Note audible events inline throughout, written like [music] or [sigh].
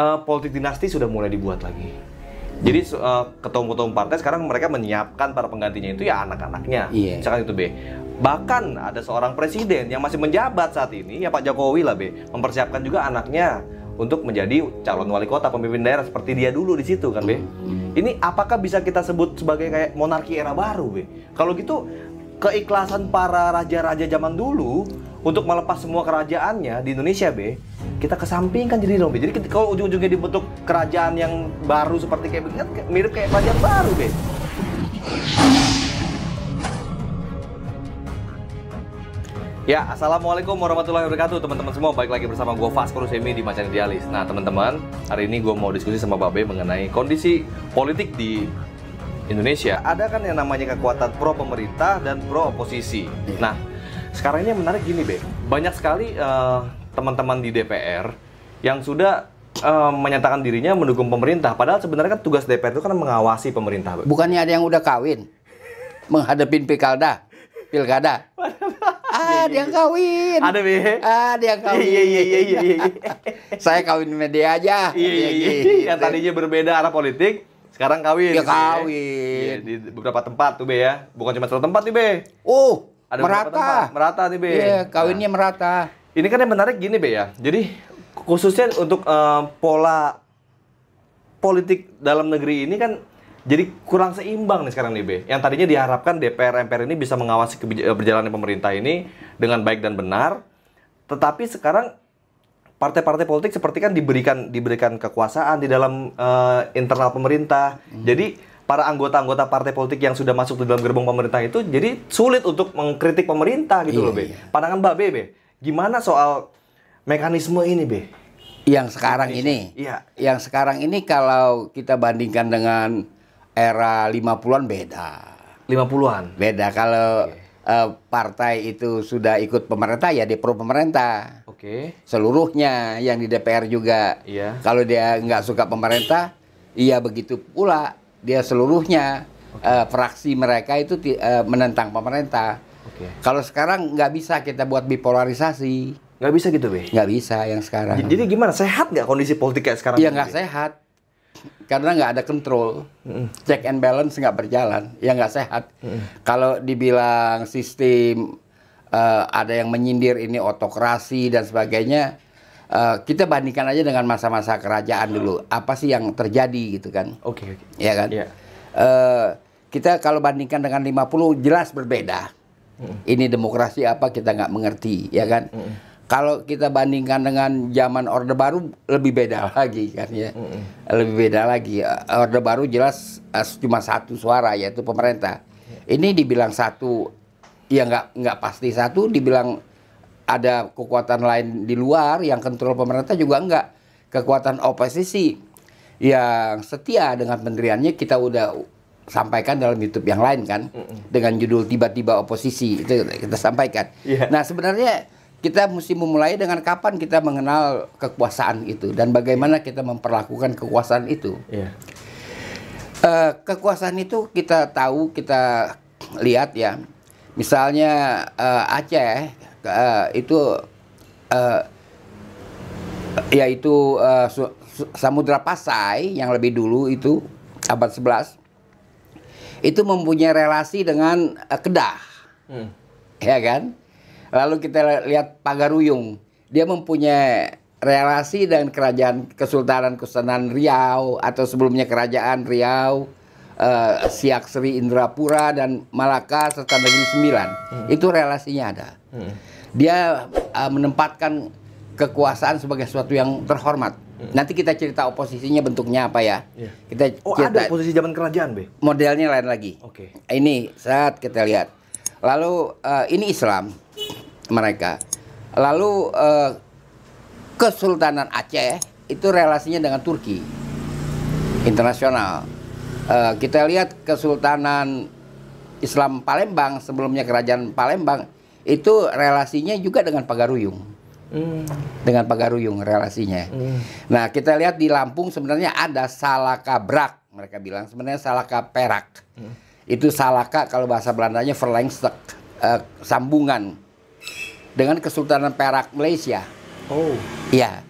eh, politik dinasti sudah mulai dibuat lagi. Jadi eh, ketua-ketua partai sekarang mereka menyiapkan para penggantinya itu ya anak-anaknya. Iya. Misalkan itu B. Bahkan ada seorang presiden yang masih menjabat saat ini ya Pak Jokowi lah B, mempersiapkan juga anaknya untuk menjadi calon wali kota pemimpin daerah seperti dia dulu di situ kan B. Ini apakah bisa kita sebut sebagai kayak monarki era baru B? Kalau gitu keikhlasan para raja-raja zaman dulu untuk melepas semua kerajaannya di Indonesia B, kita kesampingkan jadi B. Jadi kalau ujung-ujungnya dibentuk kerajaan yang baru seperti kayak begini kan mirip kayak kerajaan baru B. Ya, Assalamualaikum warahmatullahi wabarakatuh teman-teman semua. Baik lagi bersama gue Vasco Rusemi di Macan Idealis. Nah teman-teman, hari ini gue mau diskusi sama Babe mengenai kondisi politik di Indonesia. Ada kan yang namanya kekuatan pro pemerintah dan pro oposisi Nah, sekarang ini yang menarik gini Be. Banyak sekali eh, teman-teman di DPR yang sudah eh, menyatakan dirinya mendukung pemerintah Padahal sebenarnya kan tugas DPR itu kan mengawasi pemerintah. Bukannya ada yang udah kawin menghadapin pilkada, pilkada. [laughs] Ah, dia yang kawin. Ada Be Ah, dia yang kawin. Iya, iya, iya, iya, iya. [laughs] Saya kawin sama dia aja. Iya, iya, iya. gitu. Yang tadinya berbeda arah politik, sekarang kawin. Ya, ya. kawin. Iya, di beberapa tempat tuh Be ya. Bukan cuma satu tempat nih Be. Oh, Ada beberapa merata. tempat. Merata nih Be. Iya, kawinnya merata. Ini kan yang menarik gini Be ya. Jadi khususnya untuk eh, pola politik dalam negeri ini kan jadi kurang seimbang nih sekarang nih Be. Yang tadinya diharapkan DPR MPR ini bisa mengawasi kebij- eh, berjalannya pemerintah ini dengan baik dan benar. Tetapi sekarang partai-partai politik seperti kan diberikan diberikan kekuasaan di dalam eh, internal pemerintah. Jadi para anggota-anggota partai politik yang sudah masuk di dalam gerbong pemerintah itu jadi sulit untuk mengkritik pemerintah gitu Iya, loh, Be. iya. Pandangan Mbak Be, Be. Gimana soal mekanisme ini, Be? Yang sekarang ini. Iya. Yang sekarang ini kalau kita bandingkan dengan era 50-an beda. 50-an. Beda kalau eh, partai itu sudah ikut pemerintah ya dia pro pemerintah. Oke. Seluruhnya yang di DPR juga. Iya. Kalau dia nggak suka pemerintah, iya begitu pula dia seluruhnya eh, fraksi mereka itu eh, menentang pemerintah. Oke. Kalau sekarang nggak bisa kita buat bipolarisasi, Nggak bisa gitu, Be. nggak bisa yang sekarang. J- Jadi gimana? Sehat nggak kondisi politik kayak sekarang? Iya nggak sehat karena nggak ada kontrol, check and balance nggak berjalan, ya nggak sehat. Kalau dibilang sistem eh, ada yang menyindir ini otokrasi dan sebagainya, eh, kita bandingkan aja dengan masa-masa kerajaan dulu. Apa sih yang terjadi gitu kan? Oke, oke. Ya kan? Iya. Eh, kita kalau bandingkan dengan 50 jelas berbeda. Ini demokrasi apa kita nggak mengerti, ya kan? Kalau kita bandingkan dengan zaman Orde Baru lebih beda [laughs] lagi kan ya. Lebih beda lagi. Orde Baru jelas eh, cuma satu suara yaitu pemerintah. Ini dibilang satu ya nggak nggak pasti satu dibilang ada kekuatan lain di luar yang kontrol pemerintah juga enggak. Kekuatan oposisi yang setia dengan pendiriannya kita udah sampaikan dalam YouTube yang lain kan dengan judul tiba-tiba oposisi itu kita sampaikan. Iya. Nah, sebenarnya kita mesti memulai dengan kapan kita mengenal kekuasaan itu dan bagaimana kita memperlakukan kekuasaan itu. Iya. Eh, kekuasaan itu kita tahu, kita lihat ya. Misalnya eh, Aceh eh, itu eh, yaitu Su- Samudra Pasai yang lebih dulu itu abad 11 itu mempunyai relasi dengan eh, Kedah Hmm. ya kan? Lalu kita lihat Pagaruyung, dia mempunyai relasi dengan kerajaan Kesultanan Kesultanan Riau atau sebelumnya kerajaan Riau, eh, Siak Sri Indrapura dan Malaka serta Negeri Sembilan. Itu relasinya ada. Hmm. Dia eh, menempatkan kekuasaan sebagai sesuatu yang terhormat. Nanti kita cerita oposisinya bentuknya apa ya. Iya. Kita Oh, cerita ada posisi zaman kerajaan, Be. modelnya lain lagi. Oke. Ini saat kita lihat. Lalu eh, ini Islam mereka. Lalu eh, Kesultanan Aceh itu relasinya dengan Turki internasional. Eh, kita lihat Kesultanan Islam Palembang sebelumnya Kerajaan Palembang itu relasinya juga dengan Pagaruyung Hmm. dengan Pagaruyung relasinya. Hmm. Nah, kita lihat di Lampung sebenarnya ada Salaka Brak, mereka bilang sebenarnya Salaka Perak. Itu Salaka kalau bahasa Belandanya verlengstuk, eh, sambungan dengan Kesultanan Perak Malaysia. Oh. Iya.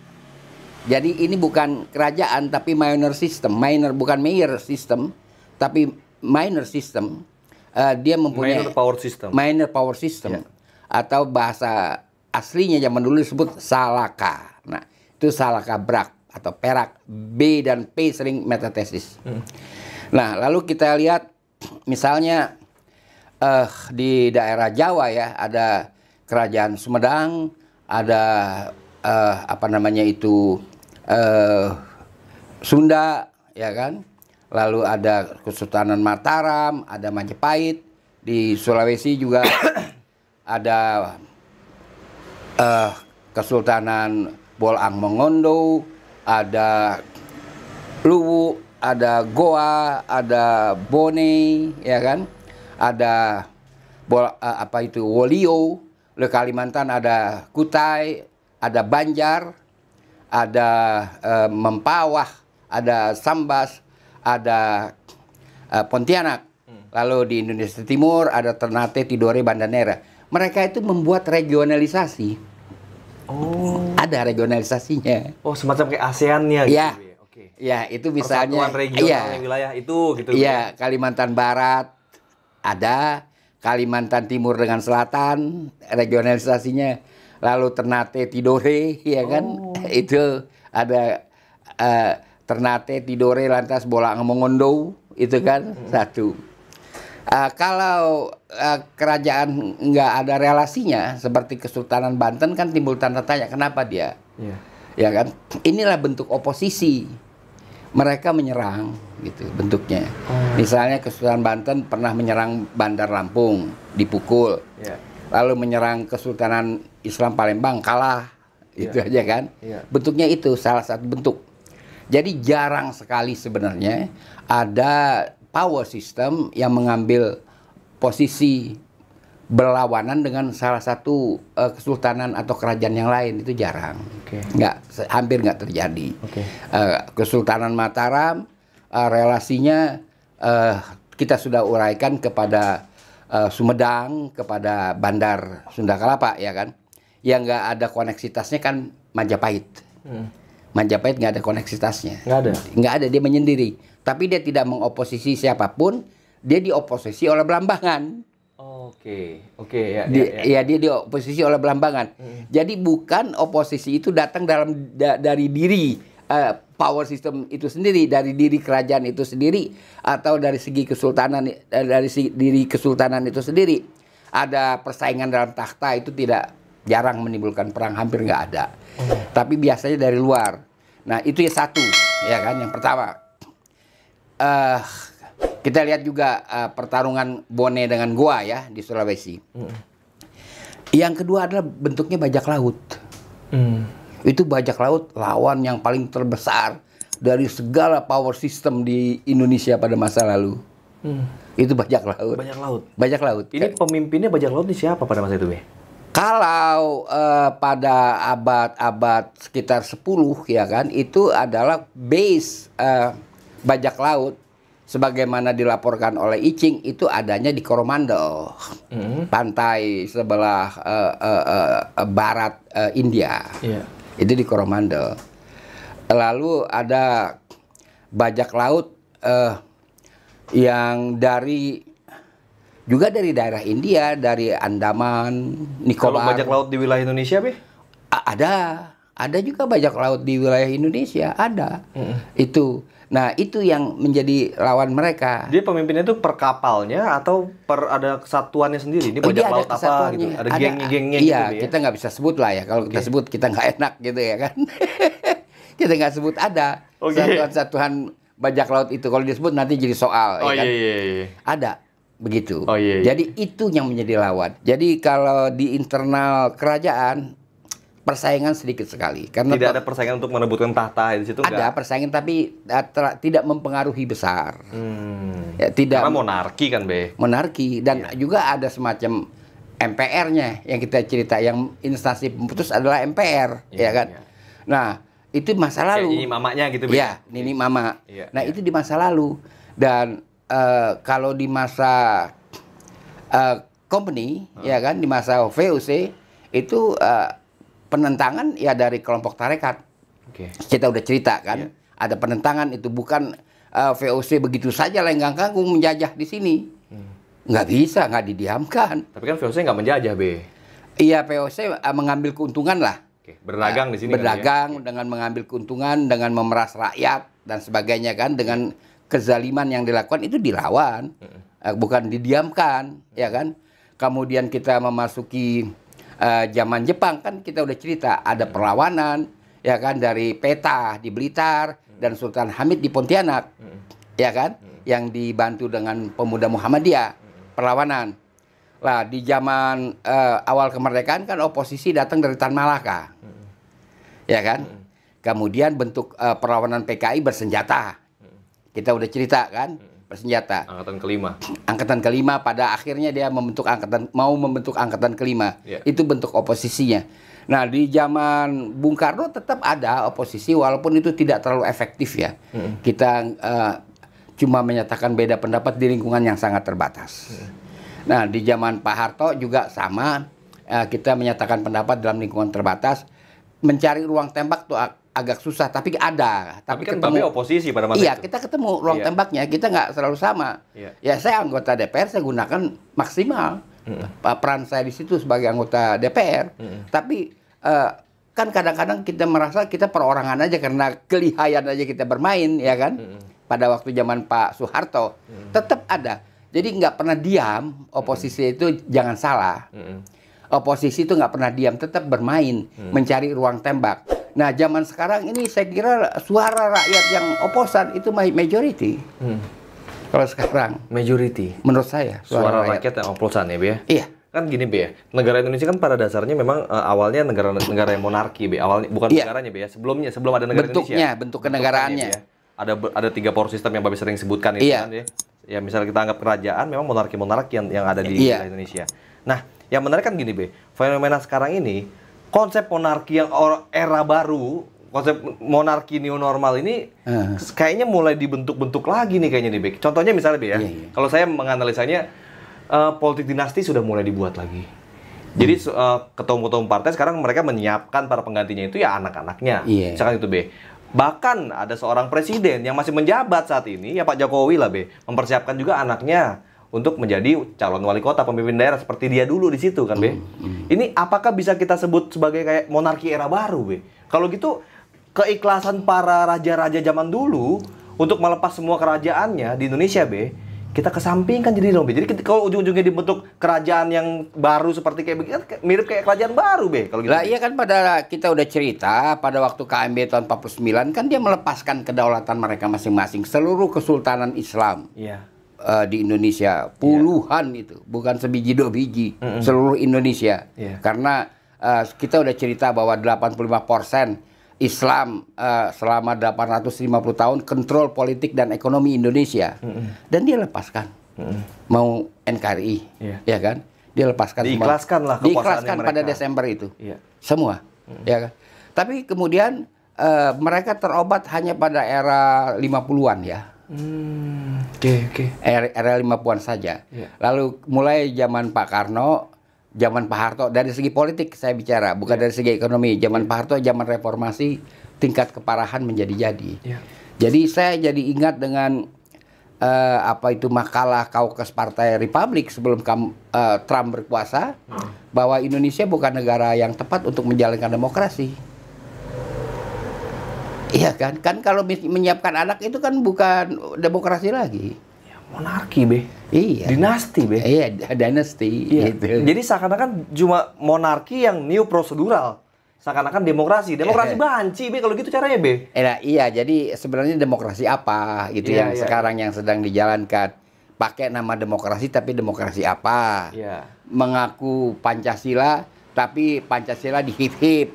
Jadi ini bukan kerajaan tapi minor system, minor bukan mayor system, tapi minor system. Eh, dia mempunyai Minor power system. minor power system atau bahasa aslinya zaman dulu disebut salaka. Nah, itu salaka brak atau perak. B dan P sering metatesis. Nah, lalu kita lihat misalnya eh di daerah Jawa ya ada kerajaan Sumedang, ada eh, apa namanya itu eh Sunda ya kan. Lalu ada Kesultanan Mataram, ada Majapahit di Sulawesi juga [coughs] ada eh Kesultanan Bolang Mongondo, ada Luwu, ada Goa, ada Bone, ya kan? Ada Bol, eh, apa itu Wolio, di Kalimantan ada Kutai, ada Banjar, ada eh, Mempawah, ada Sambas, ada eh, Pontianak. Lalu di Indonesia Timur ada Ternate, Tidore, Banda Neira. Mereka itu membuat regionalisasi. Oh. Ada regionalisasinya. Oh, semacam kayak ASEAN-nya gitu. Iya. ya? Oke. Ya, itu misalnya Persatuan regional iya. wilayah itu gitu. Iya, Kalimantan Barat ada, Kalimantan Timur dengan Selatan regionalisasinya, lalu Ternate Tidore, [laughs] ya kan? Itu ada eh, Ternate Tidore lantas Bolang Mongondo, itu kan satu. Eh, kalau eh, kerajaan nggak ada relasinya seperti Kesultanan Banten kan timbul tanda tanya kenapa dia? Iya. ya kan? Inilah bentuk oposisi. Mereka menyerang gitu bentuknya. Misalnya Kesultanan Banten pernah menyerang Bandar Lampung dipukul. Iya. lalu menyerang Kesultanan Islam Palembang kalah. Itu Iya. aja kan? Iya. bentuknya itu salah satu bentuk. Jadi jarang sekali sebenarnya ada power system yang mengambil posisi berlawanan dengan salah satu eh, kesultanan atau kerajaan yang lain itu jarang Oke. nggak hampir nggak terjadi Oke. Eh, Kesultanan Mataram eh, relasinya eh, kita sudah uraikan kepada eh, Sumedang, kepada Bandar Sunda Kelapa ya kan. Yang nggak ada koneksitasnya kan Majapahit. Hmm. Majapahit nggak ada koneksitasnya. Nggak ada. Nggak ada dia menyendiri. Tapi dia tidak mengoposisi siapa pun. Dia dioposisi oleh Belambangan. Oke. Oke, ya, Di, ya, ya. ya dia dioposisi oleh Belambangan. Jadi bukan oposisi itu datang dalam da- dari diri eh, power system itu sendiri, dari diri kerajaan itu sendiri atau dari segi kesultanan eh, dari si- diri kesultanan itu sendiri. Ada persaingan dalam takhta itu tidak jarang menimbulkan perang, hampir nggak ada. Tapi biasanya dari luar. Nah, itu ya satu, ya kan yang pertama. eh kita lihat juga eh, pertarungan Bone dengan Goa ya di Sulawesi. Yang kedua adalah bentuknya bajak laut. Hmm. Itu bajak laut lawan yang paling terbesar dari segala power system di Indonesia pada masa lalu. Hmm. Itu bajak laut. Banyak laut. Bajak laut. Ini pemimpinnya bajak laut ini siapa pada masa itu, Be? Kalau eh, pada abad-abad sekitar 10 ya kan itu adalah base eh, bajak laut sebagaimana dilaporkan oleh Icing itu adanya di Coromandel. Hmm. Pantai sebelah eh, eh, eh, barat eh, India. Iya. Itu di Coromandel. Lalu ada bajak laut eh, yang dari juga dari daerah India, dari Andaman, Kalau Nicobar. bajak laut di wilayah Indonesia, Be? A- ada, ada juga bajak laut di wilayah Indonesia, ada. Itu. Nah, itu yang menjadi lawan mereka. Dia pemimpinnya itu per kapalnya atau per ada kesatuannya sendiri? Ini bajak ada laut apa gitu? Ada geng-gengnya iya, gitu, Be, ya? kita nggak bisa sebut lah ya. Kalau kita sebut kita nggak enak gitu ya kan. [laughs] kita nggak sebut ada Oke. satuan-satuan bajak laut itu. Kalau disebut nanti jadi soal. Oh ya kan? iya iya iya. Ada begitu. Oh, iya, iya. Jadi itu yang menjadi lawan. Jadi kalau di internal kerajaan persaingan sedikit sekali karena Tidak ada persaingan untuk merebutkan tahta di situ ada enggak? persaingan tapi ter- tidak mempengaruhi besar. Hmm. Ya, tidak Karena monarki kan, Be? monarki dan juga ada semacam MPR-nya yang kita cerita yang instansi pemutus adalah MPR Iya, ya kan. iya. Nah, itu masa lalu. ini mamanya gitu, Be? Iya, Nini Mama. Iya, nah, iya. itu di masa lalu. Dan eh, kalau di masa eh, company, ya kan, di masa VOC itu eh, penentangan ya dari kelompok tarekat. Oke. Oke. Kita udah cerita kan, Iya. ada penentangan itu bukan eh, VOC begitu saja lenggang kangkung menjajah di sini. Hmm. Nggak bisa, nggak didiamkan. Tapi kan VOC nggak menjajah, Be. Iya VOC eh, mengambil keuntungan lah. Oke, berdagang di sini kan, berdagang dengan mengambil keuntungan dengan memeras rakyat dan sebagainya kan dengan kezaliman yang dilakukan itu dilawan. Eh, bukan didiamkan ya kan? Kemudian kita memasuki eh, zaman Jepang kan kita udah cerita ada perlawanan ya kan dari Peta di Blitar dan Sultan Hamid di Pontianak ya kan? Yang dibantu dengan pemuda Muhammadiyah perlawanan. Lah di zaman eh, awal kemerdekaan kan oposisi datang dari Tan Malaka ya kan? Kemudian bentuk eh, perlawanan PKI bersenjata. Kita udah cerita kan, bersenjata. Angkatan kelima. Angkatan kelima pada akhirnya dia membentuk angkatan mau membentuk angkatan kelima. Iya. Itu bentuk oposisinya. Nah, di zaman Bung Karno tetap ada oposisi walaupun itu tidak terlalu efektif ya. Kita eh, cuma menyatakan beda pendapat di lingkungan yang sangat terbatas. Nah, di zaman Pak Harto juga sama eh, kita menyatakan pendapat dalam lingkungan terbatas. Mencari ruang tembak tuh agak susah, tapi ada. Tapi kan Babe oposisi pada masa Iya, itu. kita ketemu ruang Iya. tembaknya, kita nggak selalu sama. Iya. Ya saya anggota DPR, saya gunakan maksimal Pa- peran saya di situ sebagai anggota DPR. Tapi eh, kan kadang-kadang kita merasa kita perorangan aja karena kelihayan aja kita bermain, ya kan? Pada waktu zaman Pak Soeharto, tetap ada. Jadi nggak pernah diam. Oposisi itu jangan salah Mm-mm. oposisi itu nggak pernah diam, tetap bermain, mencari ruang tembak. Nah, zaman sekarang ini saya kira suara rakyat yang oposan itu ma- majority. Hmm. Kalau sekarang, Majority. menurut saya Suara rakyat yang oplosan ya, Be ya? Iya, Kan gini, Be ya. Negara Indonesia kan pada dasarnya memang eh, awalnya negara negara yang monarki, Be. Awalnya bukan Iya. negaranya, Be ya. Sebelumnya sebelum ada negara Bentuknya, Indonesia. bentuk kenegaraannya. Ya. Ada ada tiga power system yang Babe sering sebutkan itu Iya. kan ya. Ya misalnya kita anggap kerajaan memang monarki-monarki yang yang ada di Iya. Indonesia. Nah, yang menarik kan gini, Be. Fenomena sekarang ini konsep monarki yang era baru, konsep monarki new normal ini Eh. kayaknya mulai dibentuk-bentuk lagi nih kayaknya nih, Be. Contohnya misalnya, Be ya. Iya, iya. Kalau saya menganalisanya eh, politik dinasti sudah mulai dibuat lagi. Jadi su- eh, ketua-ketua partai sekarang mereka menyiapkan para penggantinya itu ya anak-anaknya. Iya. Misalkan itu B. Bahkan ada seorang presiden yang masih menjabat saat ini ya Pak Jokowi lah B, mempersiapkan juga anaknya untuk menjadi calon wali kota pemimpin daerah seperti dia dulu di situ kan B. Ini apakah bisa kita sebut sebagai kayak monarki era baru B? Kalau gitu keikhlasan para raja-raja zaman dulu untuk melepas semua kerajaannya di Indonesia B, kita kesampingkan jadi dong B. Jadi kalau ujung-ujungnya dibentuk kerajaan yang baru seperti kayak begini, kan mirip kayak kerajaan baru B kalau gitu. Lah iya kan pada kita udah cerita pada waktu KMB tahun 49 kan dia melepaskan kedaulatan mereka masing-masing seluruh kesultanan Islam Iya. Eh, di Indonesia. Puluhan itu. Bukan sebiji dua biji. Seluruh Indonesia. Iya. karena eh, kita udah cerita bahwa 85% Islam eh, selama 850 tahun kontrol politik dan ekonomi Indonesia. Dan dia lepaskan. Mau NKRI Iya. ya kan? Dia lepaskan semua. Diikhlaskan lah kekuasaannya diikhlaskan pada mereka. Desember itu. Iya. semua. Ya kan? Tapi kemudian eh, mereka terobat hanya pada era 50-an ya Hmm, oke oke. era, era 50-an saja. Iya. Lalu mulai zaman Pak Karno, zaman Pak Harto dari segi politik saya bicara, bukan Iya. dari segi ekonomi. Zaman Pak Harto zaman reformasi tingkat keparahan menjadi-jadi. Iya. Jadi saya jadi ingat dengan eh, apa itu makalah Kaukes Partai Republik sebelum kam- eh, Trump berkuasa Hmm. bahwa Indonesia bukan negara yang tepat untuk menjalankan demokrasi. Iya kan? Kan kalau menyiapkan anak itu kan bukan demokrasi lagi. Ya, monarki be. Iya. Dinasti be. Iya, dynasty Iya. gitu. Jadi seakan-akan cuma monarki yang new prosedural. Seakan-akan demokrasi. Demokrasi banci be kalau gitu caranya be. Eh, nah, iya, jadi sebenarnya demokrasi apa gitu Iya, yang iya, sekarang yang sedang dijalankan. Pakai nama demokrasi tapi demokrasi apa? Iya. Mengaku Pancasila tapi Pancasila di hip hip.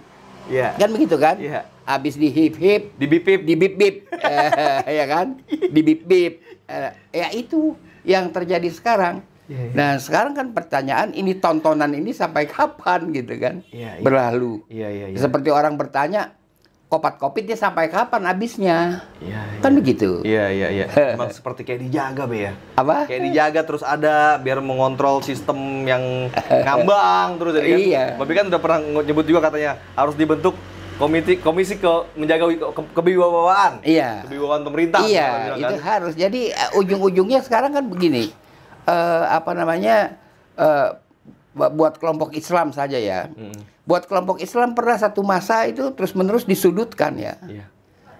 Iya. Kan begitu kan? Iya. Habis di hip hip Di bipip. di bip bip eh, [laughs] ya kan di bip bip Eh, ya itu yang terjadi sekarang Iya, iya. nah sekarang kan pertanyaan ini tontonan ini sampai kapan gitu kan Iya, iya. berlalu Iya iya iya. seperti orang bertanya kopat kopitnya sampai kapan habisnya Iya. iya. kan begitu Iya iya iya. [laughs] Emang seperti kayak dijaga be ya. apa Kayak dijaga terus ada biar mengontrol sistem yang ngambang terus jadi kan. Iya. Babi kan udah pernah nyebut juga katanya harus dibentuk komisi komisi ke menjaga ke, kewibawaan. Iya. Kewibawaan pemerintah. Iya, bilang itu kan. harus. Jadi eh, ujung-ujungnya sekarang kan begini, eh, apa namanya, bu- buat kelompok Islam saja ya. Buat kelompok Islam pernah satu masa itu terus-menerus disudutkan ya, Iya.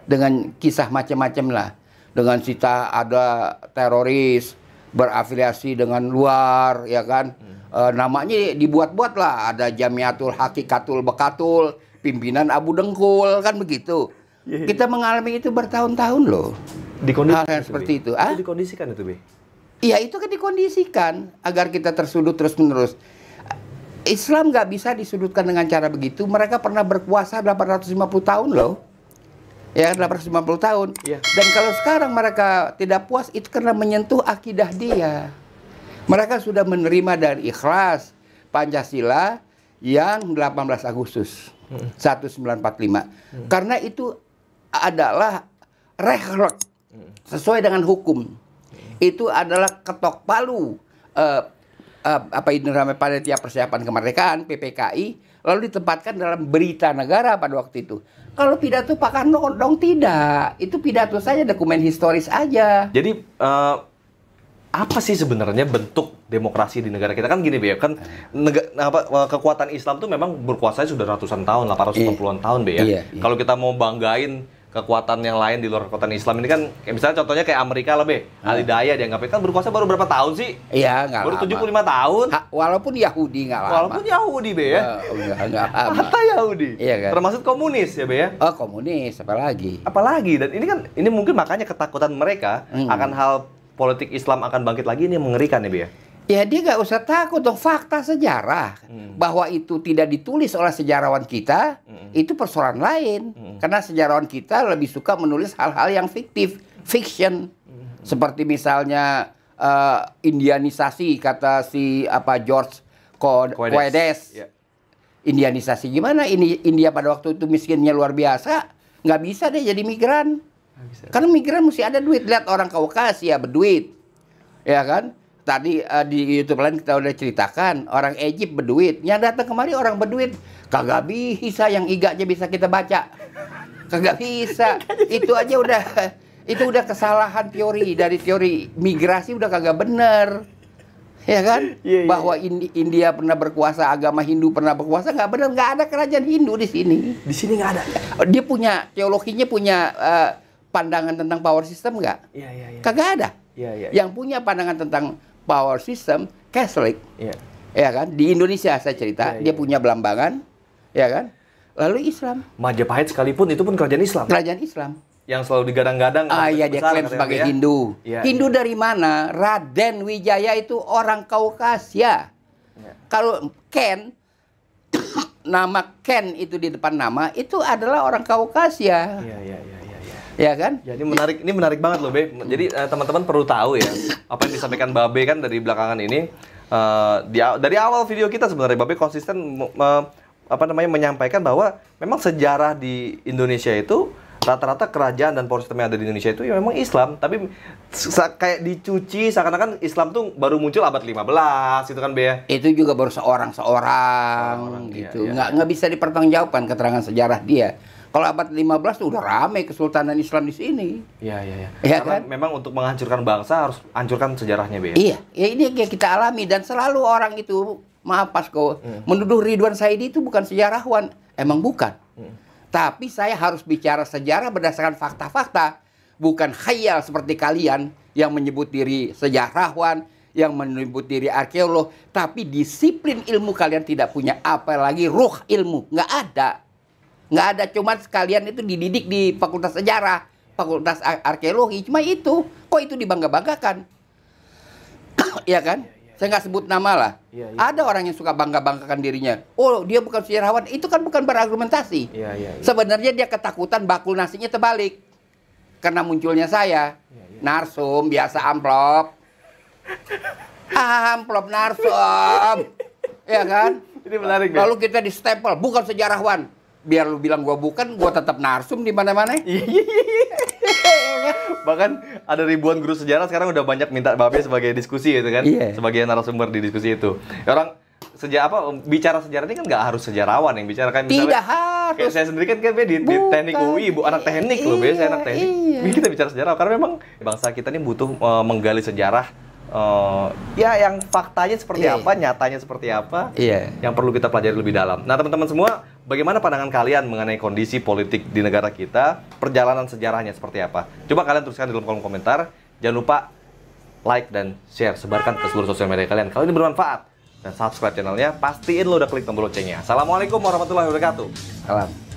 dengan kisah macam-macam lah, dengan cita ada teroris berafiliasi dengan luar, ya kan. Eh, namanya dibuat-buat lah, ada Jamiatul Hakikatul Bekatul, pimpinan Abu Dengkul kan begitu. Iya, iya. Kita mengalami itu bertahun-tahun loh. Dikondisikan Hal yang seperti itu, ah? Itu dikondisikan itu, Be. Iya itu kan dikondisikan agar kita tersudut terus menerus. Islam nggak bisa disudutkan dengan cara begitu. Mereka pernah berkuasa 850 tahun loh. Ya 850 tahun. Iya. Dan kalau sekarang mereka tidak puas itu karena menyentuh akidah dia. Mereka sudah menerima dari ikhlas Pancasila yang 18 Agustus 1945. Karena itu adalah rehrek sesuai dengan hukum. Itu adalah ketok palu eh, eh, apa itu namanya panitia persiapan kemerdekaan PPKI lalu ditempatkan dalam berita negara pada waktu itu. Kalau pidato Pak Karno dong tidak. Itu pidato saja dokumen historis aja. Jadi eh, apa sih sebenarnya bentuk demokrasi di negara kita kan gini Be ya kan nega- apa, eh, kekuatan Islam tuh memang berkuasa sudah ratusan tahun 850-an tahun Be ya. Iya, iya. Kalau kita mau banggain kekuatan yang lain di luar kekuatan Islam ini kan kayak misalnya contohnya kayak Amerika lah Be. Alidaya dianggapnya kan berkuasa baru berapa tahun sih? Iya, nggak Baru lama. 75 tahun. Ha, walaupun Yahudi nggak lama. Walaupun Yahudi Be ya. Eh, nggak nggak lama. Hatta Yahudi. Iya kan? Termasuk komunis ya Be ya. Oh komunis, apalagi? Apalagi dan ini kan ini mungkin makanya ketakutan mereka Hmm. akan hal politik Islam akan bangkit lagi ini mengerikan ya Be ya. Ya dia nggak usah takut dong. Fakta sejarah bahwa itu tidak ditulis oleh sejarawan kita itu persoalan lain. Karena sejarawan kita lebih suka menulis hal-hal yang fiktif fiction. Seperti misalnya eh, Indianisasi kata si apa George Co- Coedes Ya. Indianisasi gimana? Ini India pada waktu itu miskinnya luar biasa nggak bisa deh jadi migran karena migran mesti ada duit. Lihat orang Kaukasia berduit. Ya kan? Tadi eh, di YouTube lain kita udah ceritakan orang Egypt berduit. Yang datang kemari orang berduit. Kagak bisa yang iga aja bisa kita baca. Kagak bisa. [laughs] Itu aja udah [laughs] itu udah kesalahan teori. Dari teori migrasi udah kagak bener. Ya kan? Iya, iya, bahwa Indi- India pernah berkuasa agama Hindu pernah berkuasa nggak benar nggak ada kerajaan Hindu di sini. Di sini nggak ada. dia punya teologinya punya eh, pandangan tentang power system nggak Iya iya iya. kagak ada Iya iya. yang punya pandangan tentang power system Catholic Iya. ya kan di Indonesia saya cerita Iya, dia iya. punya Belambangan ya kan lalu Islam Majapahit sekalipun itu pun kerajaan Islam kerajaan Islam yang selalu digadang-gadang. ah ya dia klaim sebagai ya. Hindu Iya, Hindu dari mana Raden Wijaya itu orang Kaukasia Iya. kalau Ken [coughs] nama Ken itu di depan nama itu adalah orang Kaukasia Iya iya iya iya. iya. Ya kan Ya, ini menarik, ini menarik banget loh, Be. Jadi eh, teman-teman perlu tahu ya, apa yang disampaikan Babe kan dari belakangan ini. eh, di, dari awal video kita sebenarnya Babe konsisten me- apa namanya menyampaikan bahwa memang sejarah di Indonesia itu rata-rata kerajaan dan power system yang ada di Indonesia itu ya memang Islam, tapi kayak dicuci seakan-akan Islam tuh baru muncul abad 15 itu kan Be ya. itu juga baru seorang seorang Seorang, iya, gitu iya. nggak nggak bisa dipertanggungjawabkan keterangan sejarah dia kalau abad 15 tuh udah rame kesultanan Islam di sini. Iya iya iya. Iya Karena kan? memang untuk menghancurkan bangsa harus hancurkan sejarahnya Be. ya. iya ya ini yang kita alami. Dan selalu orang itu maaf Pasko menuduh Ridwan Saidi itu bukan sejarawan. Emang bukan. Tapi saya harus bicara sejarah berdasarkan fakta-fakta. Bukan khayal seperti kalian yang menyebut diri sejarawan yang menyebut diri arkeolog. Tapi disiplin ilmu kalian tidak punya. Apalagi ruh ilmu. Nggak ada nggak ada cuma sekalian itu dididik di fakultas sejarah fakultas ar- arkeologi cuma itu. Kok itu dibangga banggakan [coughs] ya kan saya nggak sebut nama lah. Iya, iya. ada orang yang suka bangga banggakan dirinya. Oh dia bukan sejarawan itu kan bukan berargumentasi. Iya iya. iya. sebenarnya dia ketakutan bakul nasinya terbalik. Karena munculnya saya. Iya, narsum biasa amplop. [laughs] Amplop narsum. Ya kan? Ini menarik Be. Lalu kita di stempel, bukan sejarawan. Biar lu bilang gua bukan, gua tetap narsum di mana-mana. [laughs] Bahkan ada ribuan guru sejarah sekarang udah banyak minta Babe sebagai diskusi gitu kan. Iya. Sebagai narasumber di diskusi itu. Ya, Orang sejak apa bicara sejarah ini kan nggak harus sejarawan yang bicara kan misalnya- Tidak harus. Kayak saya sendiri kan kan di, di teknik UI, bu anak teknik loh, biasa Iya, anak teknik. iya. Kita bicara sejarah karena memang bangsa kita ini butuh eh, menggali sejarah eh, ya yang faktanya seperti Iya, apa, nyatanya seperti apa. Iya. Yang perlu kita pelajari lebih dalam. Nah, teman-teman semua, bagaimana pandangan kalian mengenai kondisi politik di negara kita? Perjalanan sejarahnya seperti apa? Coba kalian tuliskan di dalam kolom komentar. Jangan lupa like dan share, sebarkan ke seluruh sosial media kalian. Kalau ini bermanfaat dan subscribe channelnya, pastiin lo udah klik tombol loncengnya. Assalamualaikum warahmatullahi wabarakatuh. Salam.